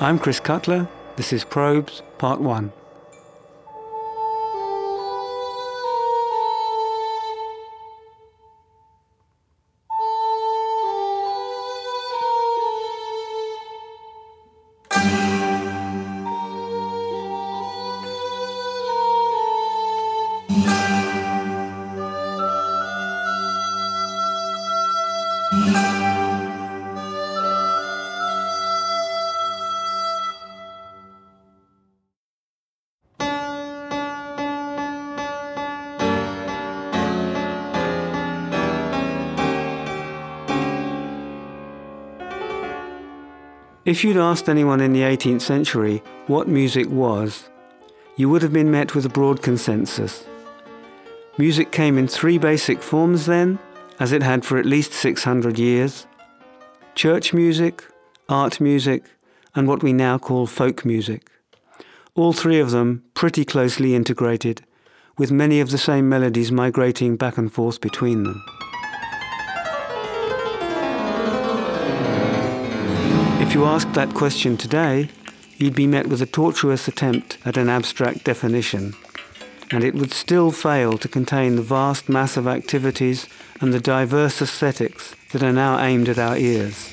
I'm Chris Cutler. This is Probes, Part 1. If you'd asked anyone in the 18th century what music was, you would have been met with a broad consensus. Music came in three basic forms then, as it had for at least 600 years church music, art music, and what we now call folk music. All three of them pretty closely integrated, with many of the same melodies migrating back and forth between them. If you asked that question today, you'd be met with a tortuous attempt at an abstract definition, and it would still fail to contain the vast mass of activities and the diverse aesthetics that are now aimed at our ears.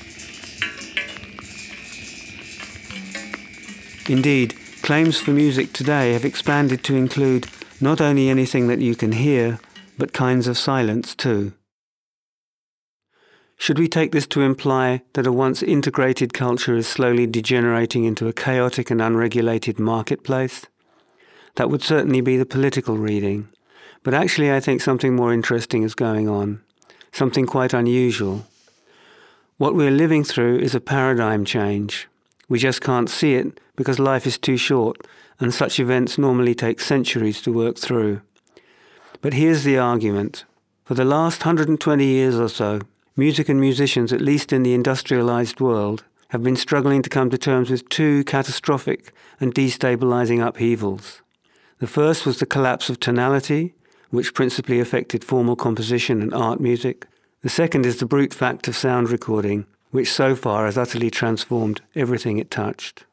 Indeed, claims for music today have expanded to include not only anything that you can hear, but kinds of silence too. Should we take this to imply that a once integrated culture is slowly degenerating into a chaotic and unregulated marketplace? That would certainly be the political reading. But actually, I think something more interesting is going on, something quite unusual. What we're living through is a paradigm change. We just can't see it because life is too short, and such events normally take centuries to work through. But here's the argument. For the last 120 years or so, Music and musicians, at least in the industrialized world, have been struggling to come to terms with two catastrophic and destabilizing upheavals. The first was the collapse of tonality, which principally affected formal composition and art music. The second is the brute fact of sound recording, which so far has utterly transformed everything it touched.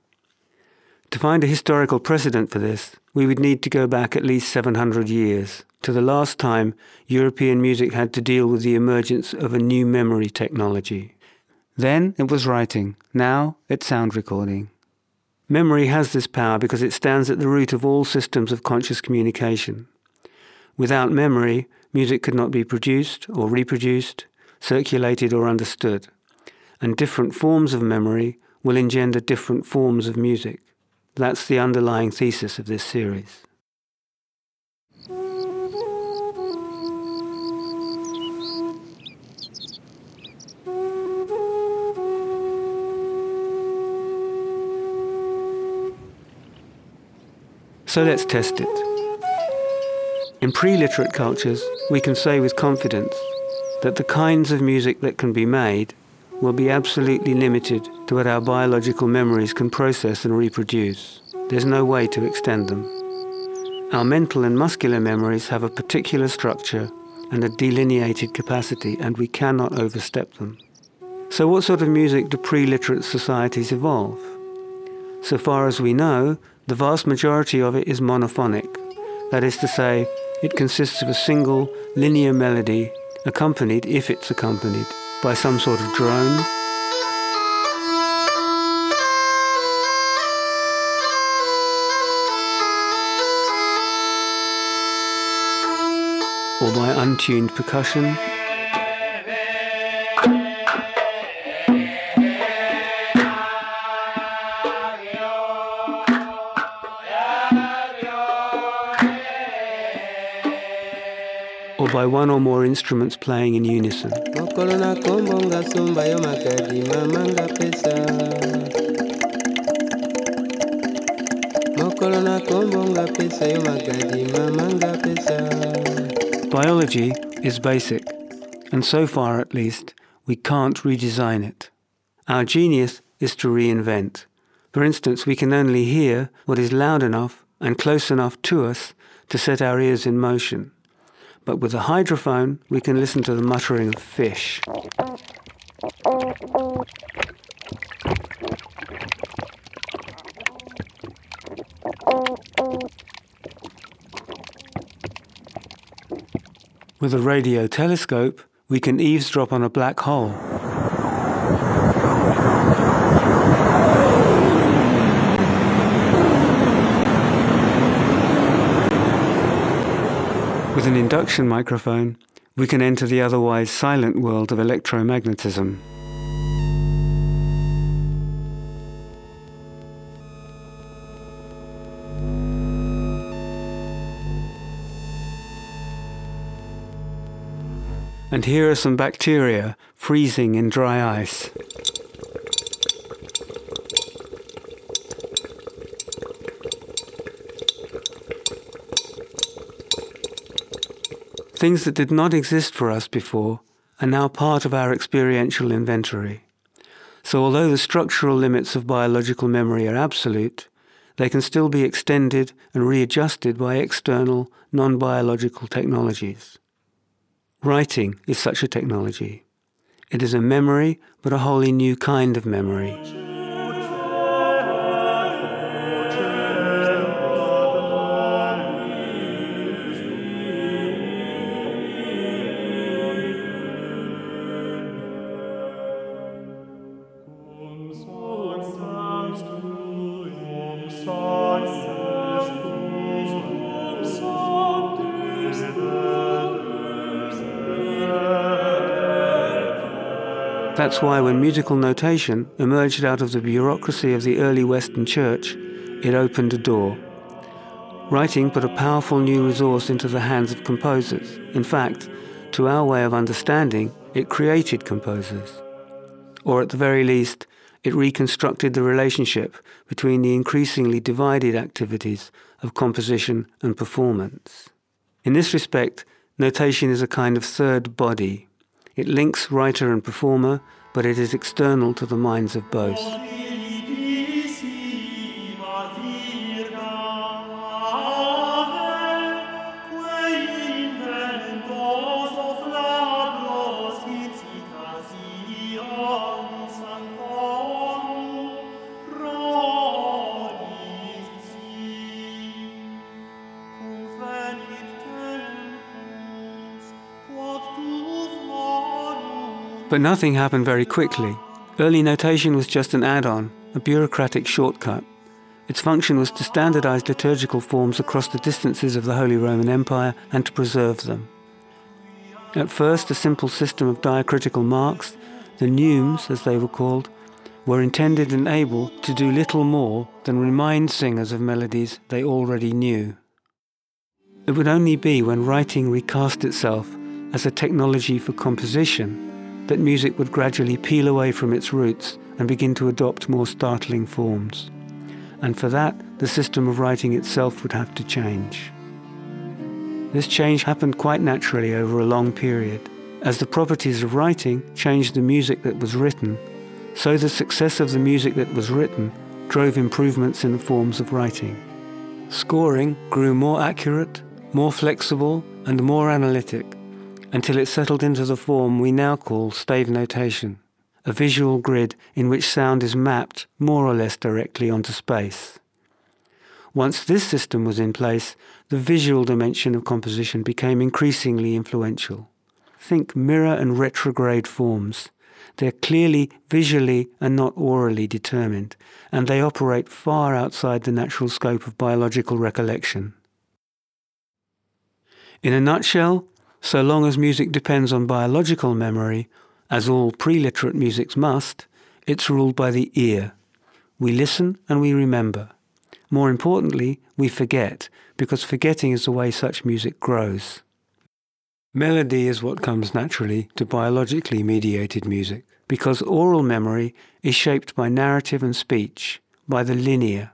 To find a historical precedent for this, we would need to go back at least 700 years to the last time European music had to deal with the emergence of a new memory technology. Then it was writing, now it's sound recording. Memory has this power because it stands at the root of all systems of conscious communication. Without memory, music could not be produced or reproduced, circulated or understood, and different forms of memory will engender different forms of music. That's the underlying thesis of this series. So let's test it. In pre literate cultures, we can say with confidence that the kinds of music that can be made will be absolutely limited to what our biological memories can process and reproduce. There's no way to extend them. Our mental and muscular memories have a particular structure and a delineated capacity, and we cannot overstep them. So, what sort of music do pre literate societies evolve? So far as we know, the vast majority of it is monophonic. That is to say, it consists of a single linear melody, accompanied, if it's accompanied, by some sort of drone. Or by untuned percussion. By one or more instruments playing in unison. Biology is basic, and so far at least, we can't redesign it. Our genius is to reinvent. For instance, we can only hear what is loud enough and close enough to us to set our ears in motion. But with a hydrophone, we can listen to the muttering of fish. With a radio telescope, we can eavesdrop on a black hole. With an induction microphone, we can enter the otherwise silent world of electromagnetism. And here are some bacteria freezing in dry ice. Things that did not exist for us before are now part of our experiential inventory. So, although the structural limits of biological memory are absolute, they can still be extended and readjusted by external, non biological technologies. Writing is such a technology. It is a memory, but a wholly new kind of memory. That's why when musical notation emerged out of the bureaucracy of the early Western Church, it opened a door. Writing put a powerful new resource into the hands of composers. In fact, to our way of understanding, it created composers. Or at the very least, it reconstructed the relationship between the increasingly divided activities of composition and performance. In this respect, notation is a kind of third body it links writer and performer, but it is external to the minds of both. But nothing happened very quickly. Early notation was just an add on, a bureaucratic shortcut. Its function was to standardize liturgical forms across the distances of the Holy Roman Empire and to preserve them. At first, a simple system of diacritical marks, the neumes, as they were called, were intended and able to do little more than remind singers of melodies they already knew. It would only be when writing recast itself as a technology for composition that music would gradually peel away from its roots and begin to adopt more startling forms. And for that, the system of writing itself would have to change. This change happened quite naturally over a long period. As the properties of writing changed the music that was written, so the success of the music that was written drove improvements in the forms of writing. Scoring grew more accurate, more flexible, and more analytic, until it settled into the form we now call stave notation, a visual grid in which sound is mapped more or less directly onto space. Once this system was in place, the visual dimension of composition became increasingly influential. Think mirror and retrograde forms. They're clearly visually and not orally determined, and they operate far outside the natural scope of biological recollection. In a nutshell, so long as music depends on biological memory, as all pre-literate musics must, it's ruled by the ear. We listen and we remember. More importantly, we forget, because forgetting is the way such music grows. Melody is what comes naturally to biologically mediated music, because oral memory is shaped by narrative and speech, by the linear.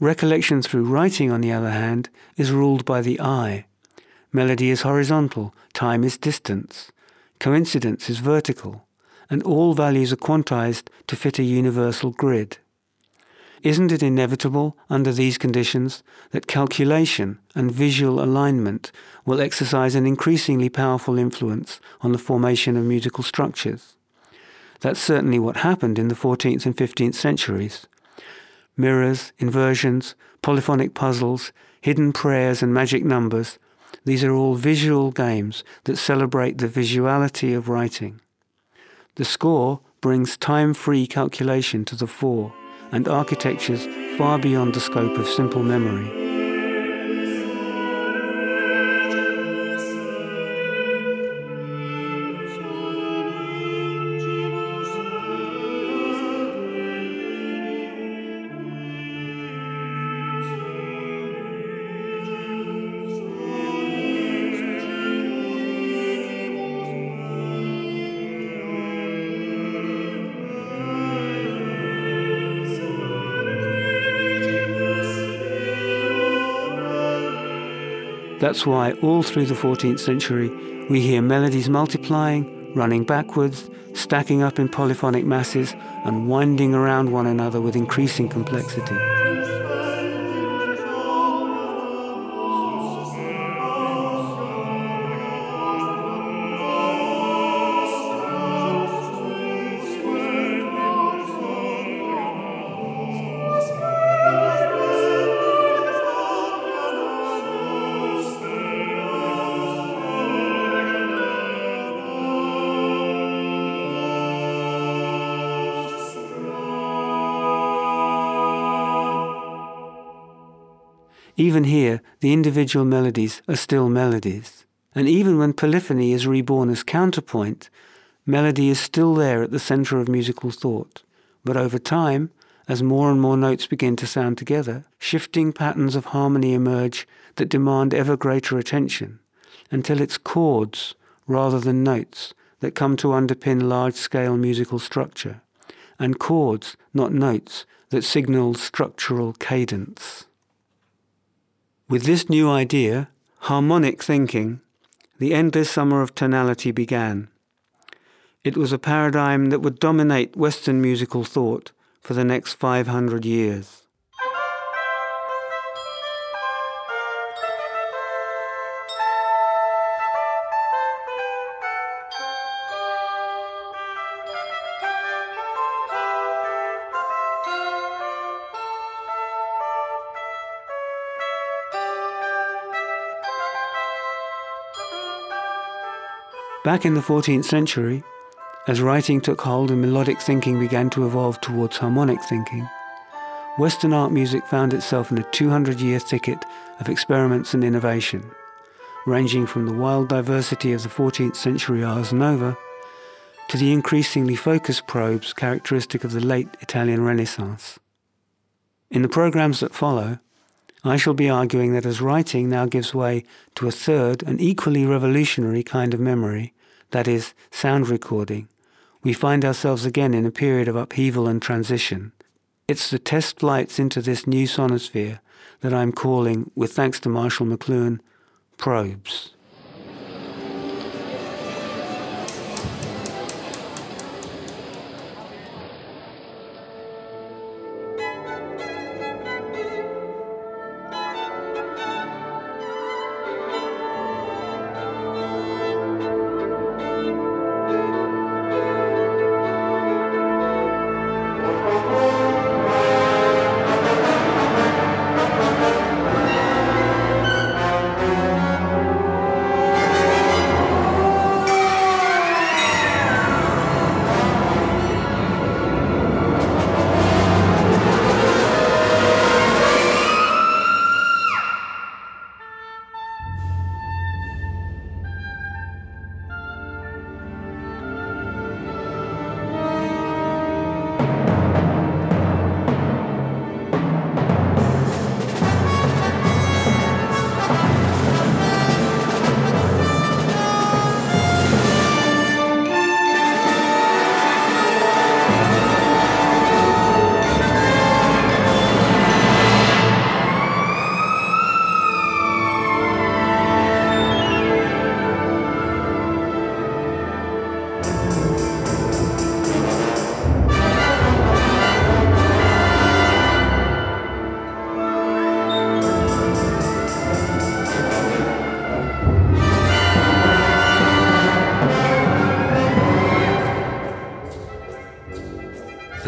Recollection through writing, on the other hand, is ruled by the eye, Melody is horizontal, time is distance, coincidence is vertical, and all values are quantized to fit a universal grid. Isn't it inevitable, under these conditions, that calculation and visual alignment will exercise an increasingly powerful influence on the formation of musical structures? That's certainly what happened in the 14th and 15th centuries. Mirrors, inversions, polyphonic puzzles, hidden prayers, and magic numbers these are all visual games that celebrate the visuality of writing. The score brings time-free calculation to the fore and architectures far beyond the scope of simple memory. That's why all through the 14th century we hear melodies multiplying, running backwards, stacking up in polyphonic masses, and winding around one another with increasing complexity. Even here, the individual melodies are still melodies. And even when polyphony is reborn as counterpoint, melody is still there at the center of musical thought. But over time, as more and more notes begin to sound together, shifting patterns of harmony emerge that demand ever greater attention, until it's chords rather than notes that come to underpin large-scale musical structure, and chords, not notes, that signal structural cadence. With this new idea, harmonic thinking, the endless summer of tonality began. It was a paradigm that would dominate Western musical thought for the next 500 years. Back in the 14th century, as writing took hold and melodic thinking began to evolve towards harmonic thinking, Western art music found itself in a 200 year thicket of experiments and innovation, ranging from the wild diversity of the 14th century Ars Nova to the increasingly focused probes characteristic of the late Italian Renaissance. In the programs that follow, I shall be arguing that as writing now gives way to a third and equally revolutionary kind of memory, that is, sound recording, we find ourselves again in a period of upheaval and transition. It's the test flights into this new sonosphere that I'm calling, with thanks to Marshall McLuhan, probes.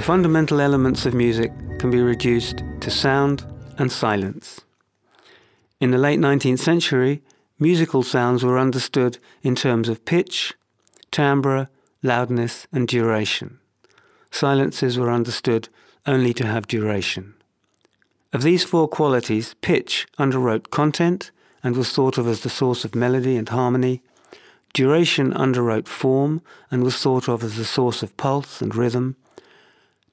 Fundamental elements of music can be reduced to sound and silence. In the late 19th century, musical sounds were understood in terms of pitch, timbre, loudness, and duration. Silences were understood only to have duration. Of these four qualities, pitch underwrote content and was thought of as the source of melody and harmony. Duration underwrote form and was thought of as the source of pulse and rhythm.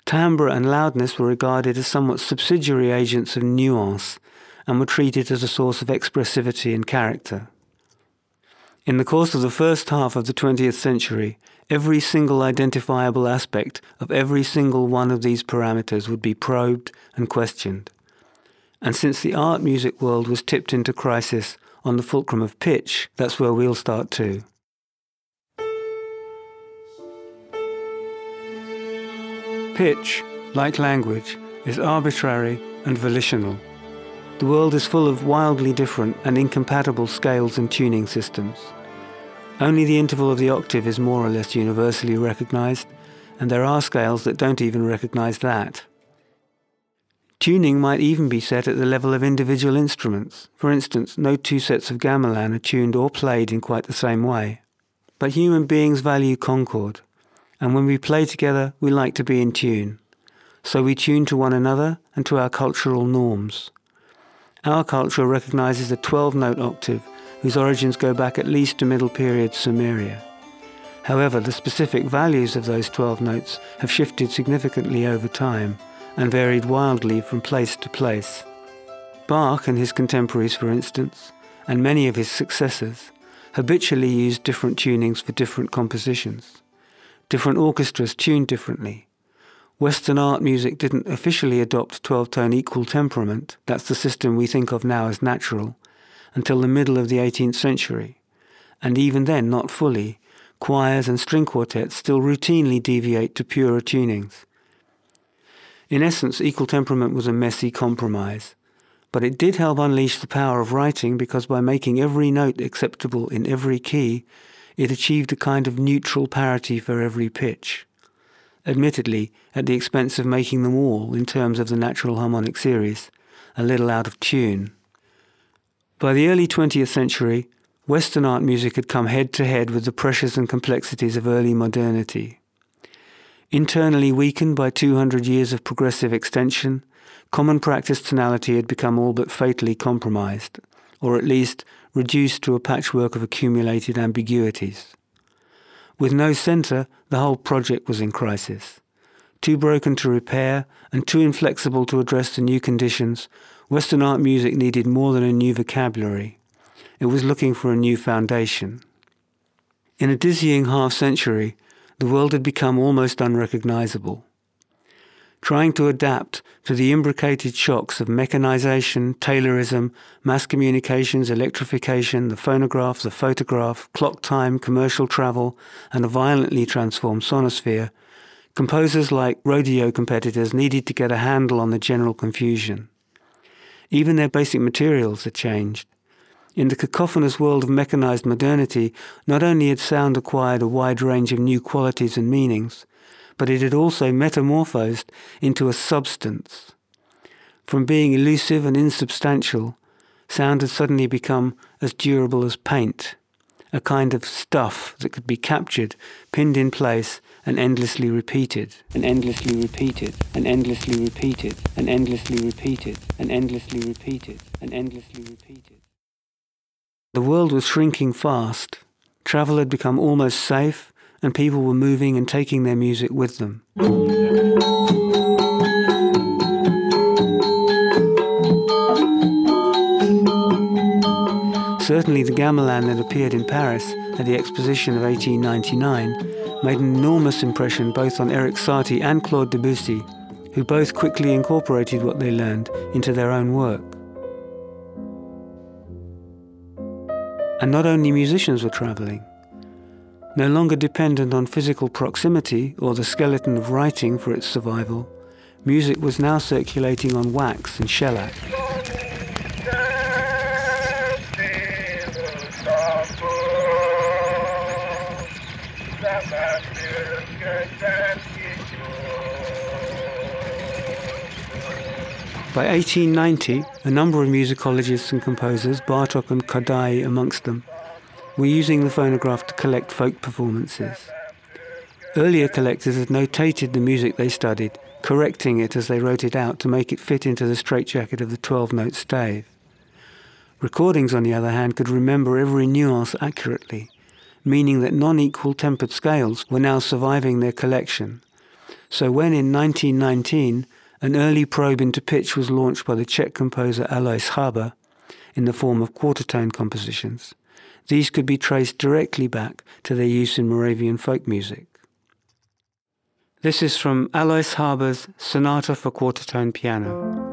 Timbre and loudness were regarded as somewhat subsidiary agents of nuance and were treated as a source of expressivity and character. In the course of the first half of the 20th century, every single identifiable aspect of every single one of these parameters would be probed and questioned. And since the art music world was tipped into crisis on the fulcrum of pitch, that's where we'll start too. Pitch, like language, is arbitrary and volitional. The world is full of wildly different and incompatible scales and tuning systems. Only the interval of the octave is more or less universally recognized, and there are scales that don't even recognize that. Tuning might even be set at the level of individual instruments. For instance, no two sets of gamelan are tuned or played in quite the same way. But human beings value concord, and when we play together, we like to be in tune. So we tune to one another and to our cultural norms. Our culture recognizes a 12 note octave whose origins go back at least to Middle Period Sumeria. However, the specific values of those 12 notes have shifted significantly over time and varied wildly from place to place. Bach and his contemporaries, for instance, and many of his successors, habitually used different tunings for different compositions. Different orchestras tuned differently, Western art music didn't officially adopt 12 tone equal temperament, that's the system we think of now as natural, until the middle of the 18th century. And even then, not fully. Choirs and string quartets still routinely deviate to purer tunings. In essence, equal temperament was a messy compromise. But it did help unleash the power of writing because by making every note acceptable in every key, it achieved a kind of neutral parity for every pitch admittedly at the expense of making them all, in terms of the natural harmonic series, a little out of tune. By the early 20th century, Western art music had come head to head with the pressures and complexities of early modernity. Internally weakened by 200 years of progressive extension, common practice tonality had become all but fatally compromised, or at least reduced to a patchwork of accumulated ambiguities. With no centre, the whole project was in crisis. Too broken to repair and too inflexible to address the new conditions, Western art music needed more than a new vocabulary. It was looking for a new foundation. In a dizzying half century, the world had become almost unrecognizable trying to adapt to the imbricated shocks of mechanization, Taylorism, mass communications, electrification, the phonograph, the photograph, clock time, commercial travel, and a violently transformed sonosphere, composers like rodeo competitors needed to get a handle on the general confusion. Even their basic materials had changed. In the cacophonous world of mechanized modernity, not only had sound acquired a wide range of new qualities and meanings, but it had also metamorphosed into a substance. From being elusive and insubstantial, sound had suddenly become as durable as paint, a kind of stuff that could be captured, pinned in place, and endlessly repeated, and endlessly repeated, and endlessly repeated, and endlessly repeated, and endlessly repeated, and endlessly repeated. The world was shrinking fast. Travel had become almost safe, and people were moving and taking their music with them. Certainly, the gamelan that appeared in Paris at the exposition of 1899 made an enormous impression both on Erik Satie and Claude Debussy, who both quickly incorporated what they learned into their own work. And not only musicians were travelling, no longer dependent on physical proximity or the skeleton of writing for its survival, music was now circulating on wax and shellac. By 1890, a number of musicologists and composers, Bartok and Kodály amongst them, were using the phonograph to collect folk performances. Earlier collectors had notated the music they studied, correcting it as they wrote it out to make it fit into the straitjacket of the 12 note stave. Recordings, on the other hand, could remember every nuance accurately, meaning that non equal tempered scales were now surviving their collection. So when in 1919 an early probe into pitch was launched by the Czech composer Alois Hába in the form of quarter-tone compositions, these could be traced directly back to their use in Moravian folk music. This is from Alois Hába's Sonata for Quarter-Tone Piano.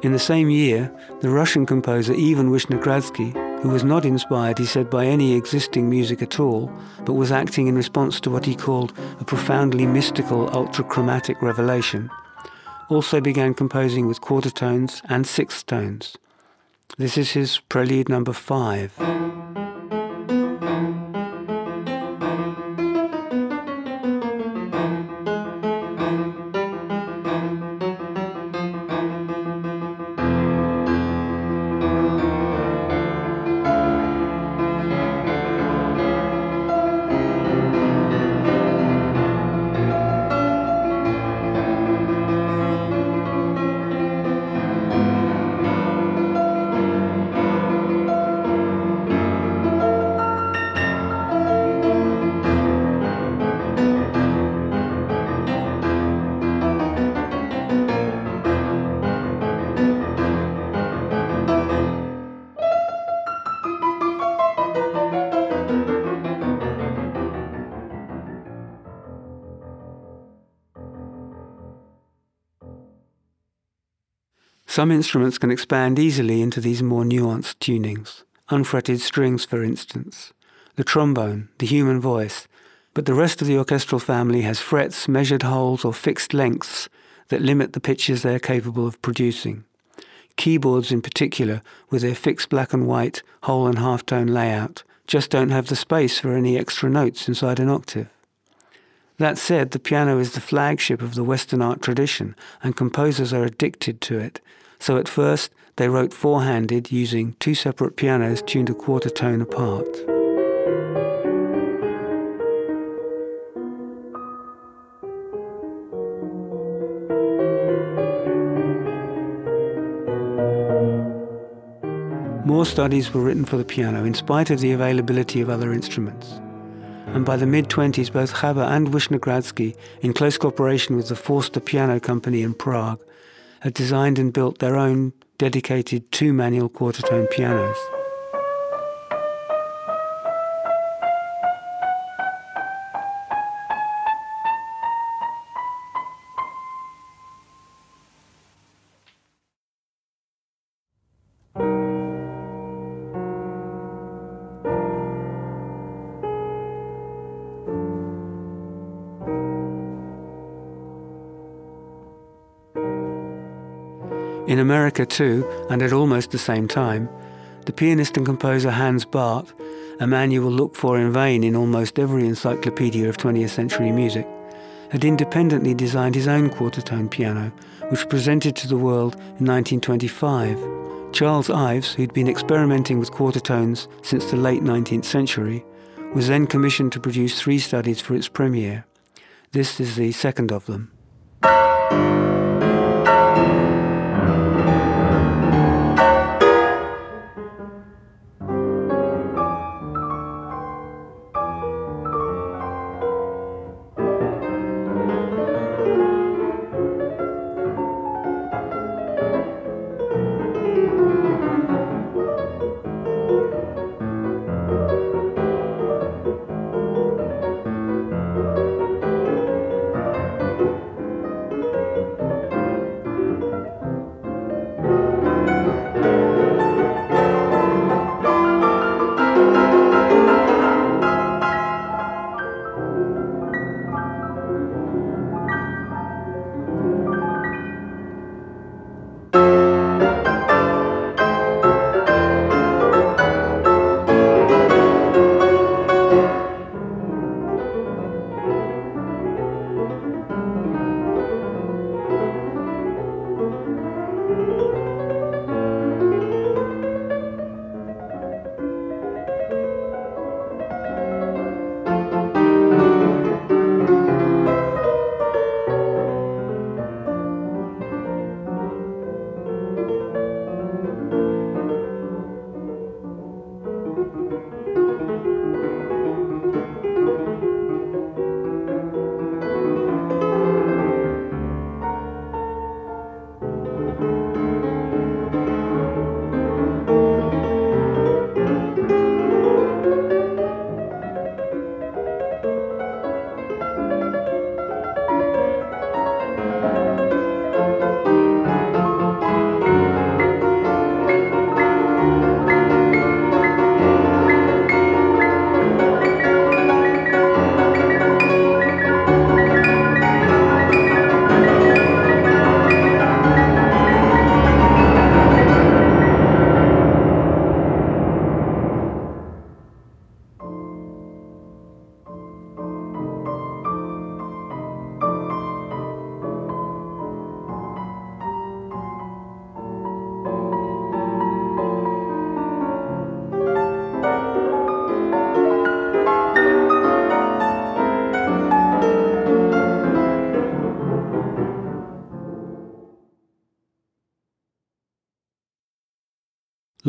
In the same year, the Russian composer Ivan Vishnegradsky, who was not inspired, he said, by any existing music at all, but was acting in response to what he called a profoundly mystical ultrachromatic revelation, also began composing with quarter tones and sixth tones. This is his prelude number five. Some instruments can expand easily into these more nuanced tunings, unfretted strings, for instance, the trombone, the human voice, but the rest of the orchestral family has frets, measured holes, or fixed lengths that limit the pitches they are capable of producing. Keyboards, in particular, with their fixed black and white, whole and half tone layout, just don't have the space for any extra notes inside an octave. That said, the piano is the flagship of the Western art tradition, and composers are addicted to it, so at first they wrote four-handed using two separate pianos tuned a quarter tone apart. More studies were written for the piano in spite of the availability of other instruments. And by the mid 20s, both Hába and Vishnegradsky, in close cooperation with the Forster Piano Company in Prague, had designed and built their own dedicated two manual quarter tone pianos. Too, and at almost the same time, the pianist and composer Hans Barth, a man you will look for in vain in almost every encyclopedia of 20th century music, had independently designed his own quarter tone piano, which presented to the world in 1925. Charles Ives, who'd been experimenting with quarter tones since the late 19th century, was then commissioned to produce three studies for its premiere. This is the second of them.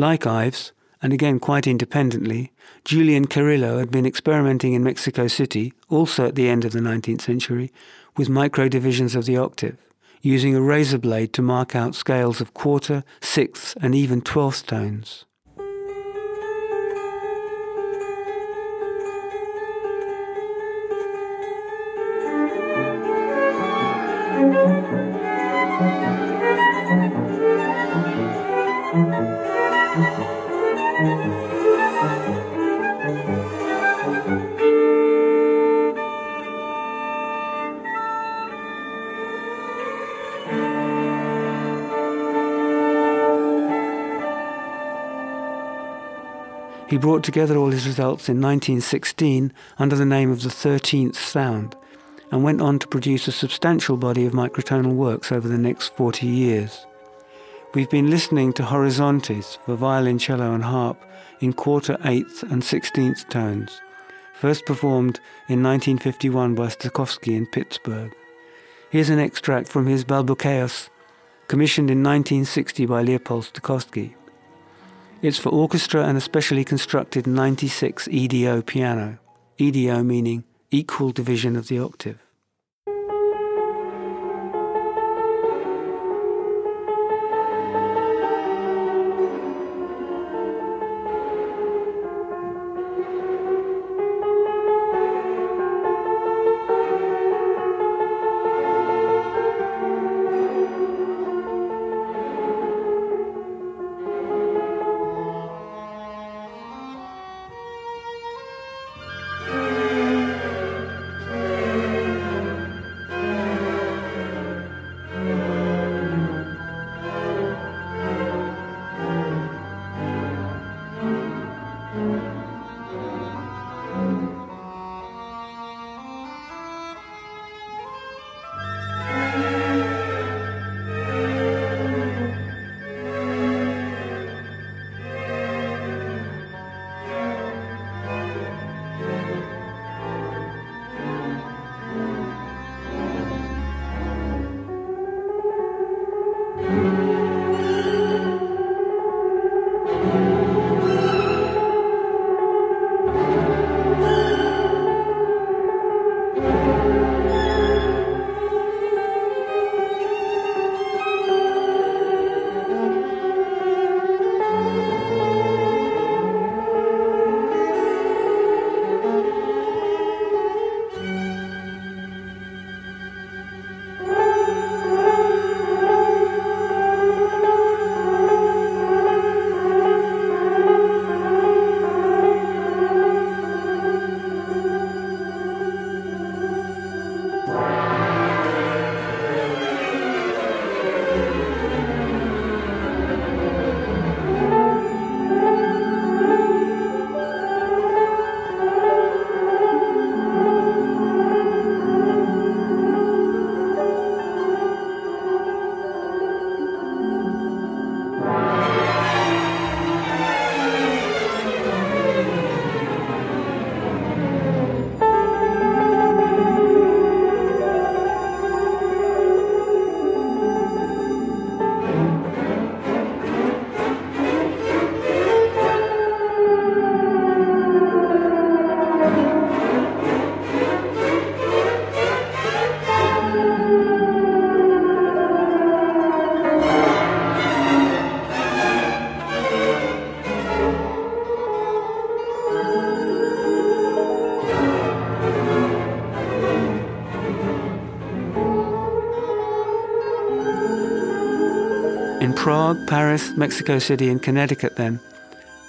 Like Ives, and again quite independently, Julian Carrillo had been experimenting in Mexico City, also at the end of the 19th century, with micro divisions of the octave, using a razor blade to mark out scales of quarter, sixth, and even twelfth tones. He brought together all his results in 1916 under the name of the 13th Sound and went on to produce a substantial body of microtonal works over the next 40 years. We've been listening to Horizontes for violin, cello, and harp in quarter, eighth, and sixteenth tones, first performed in 1951 by Stokowski in Pittsburgh. Here's an extract from his Balbuceos, commissioned in 1960 by Leopold Stokowski. It's for orchestra and a specially constructed 96 EDO piano, EDO meaning equal division of the octave. Prague, Paris, Mexico City, and Connecticut, then,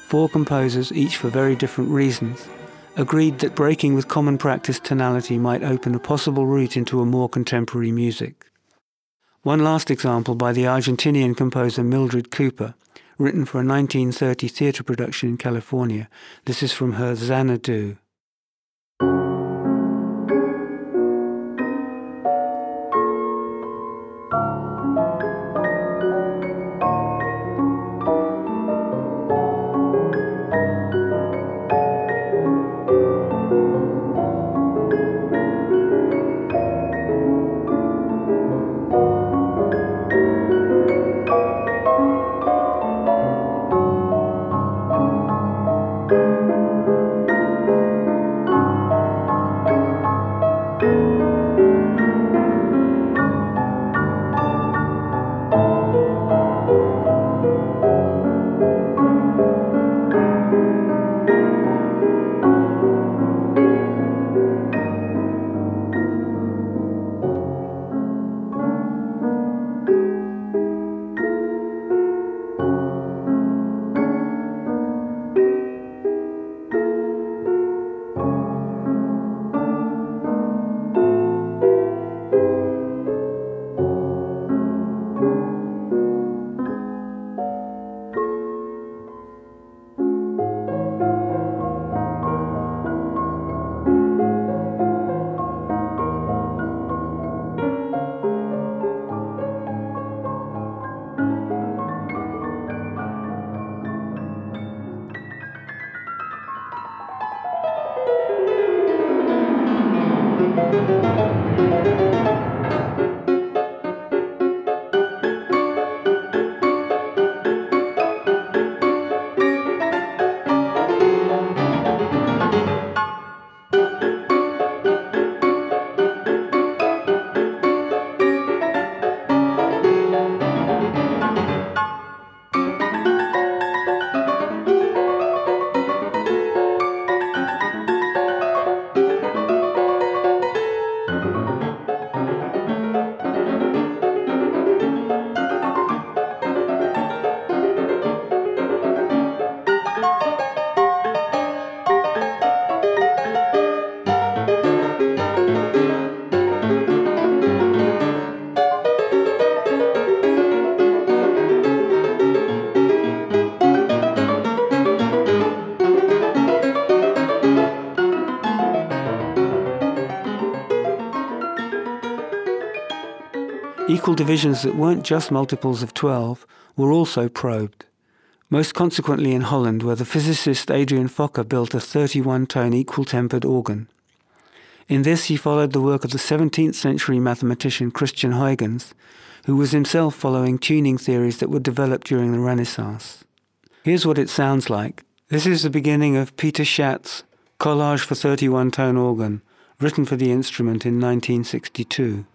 four composers, each for very different reasons, agreed that breaking with common practice tonality might open a possible route into a more contemporary music. One last example by the Argentinian composer Mildred Couper, written for a 1930 theatre production in California. This is from her Xanadu. Equal divisions that weren't just multiples of 12 were also probed. Most consequently in Holland, where the physicist Adrian Fokker built a 31 tone equal tempered organ. In this, he followed the work of the 17th century mathematician Christian Huygens, who was himself following tuning theories that were developed during the Renaissance. Here's what it sounds like. This is the beginning of Peter Schat's Collage for 31 tone organ, written for the instrument in 1962.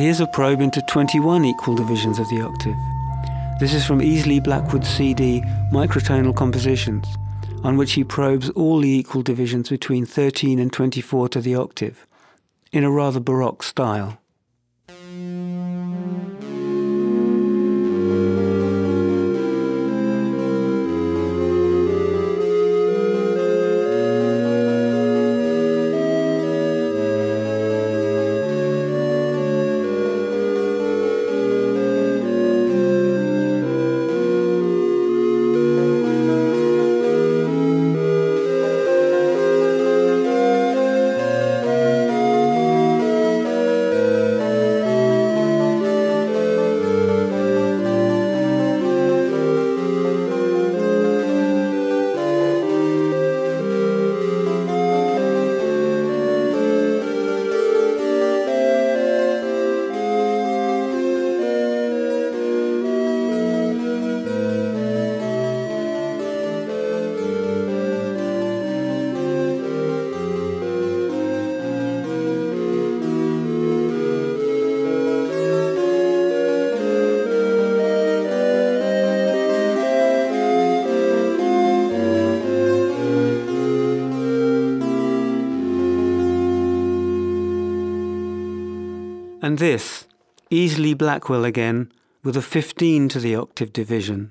And here's a probe into 21 equal divisions of the octave. This is from Easley Blackwood's CD Microtonal Compositions, on which he probes all the equal divisions between 13 and 24 to the octave, in a rather Baroque style. And this, Easley Blackwood again, with a 15 to the octave division.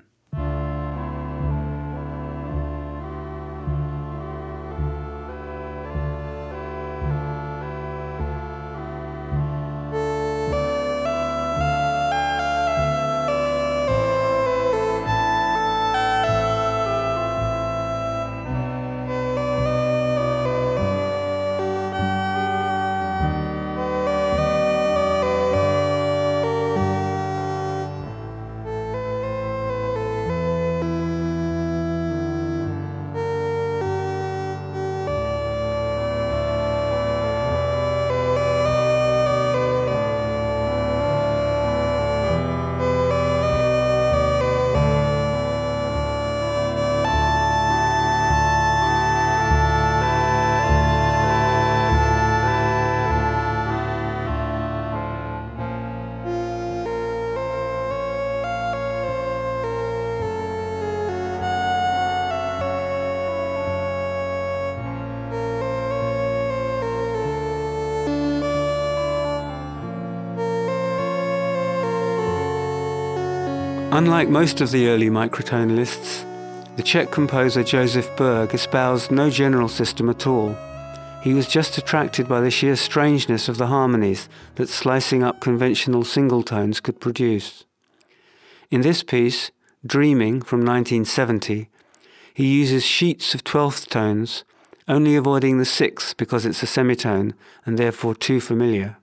Unlike most of the early microtonalists, the Czech composer Josef Berg espoused no general system at all. He was just attracted by the sheer strangeness of the harmonies that slicing up conventional single tones could produce. In this piece, Dreaming from 1970, he uses sheets of twelfth tones, only avoiding the sixth because it's a semitone and therefore too familiar.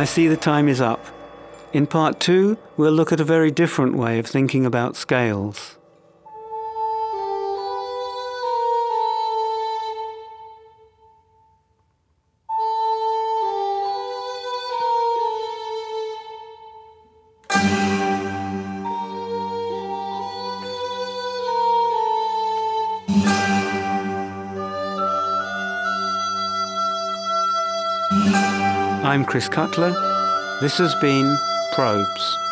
I see the time is up. In part two, we'll look at a very different way of thinking about scales. I'm Chris Cutler. This has been Probes.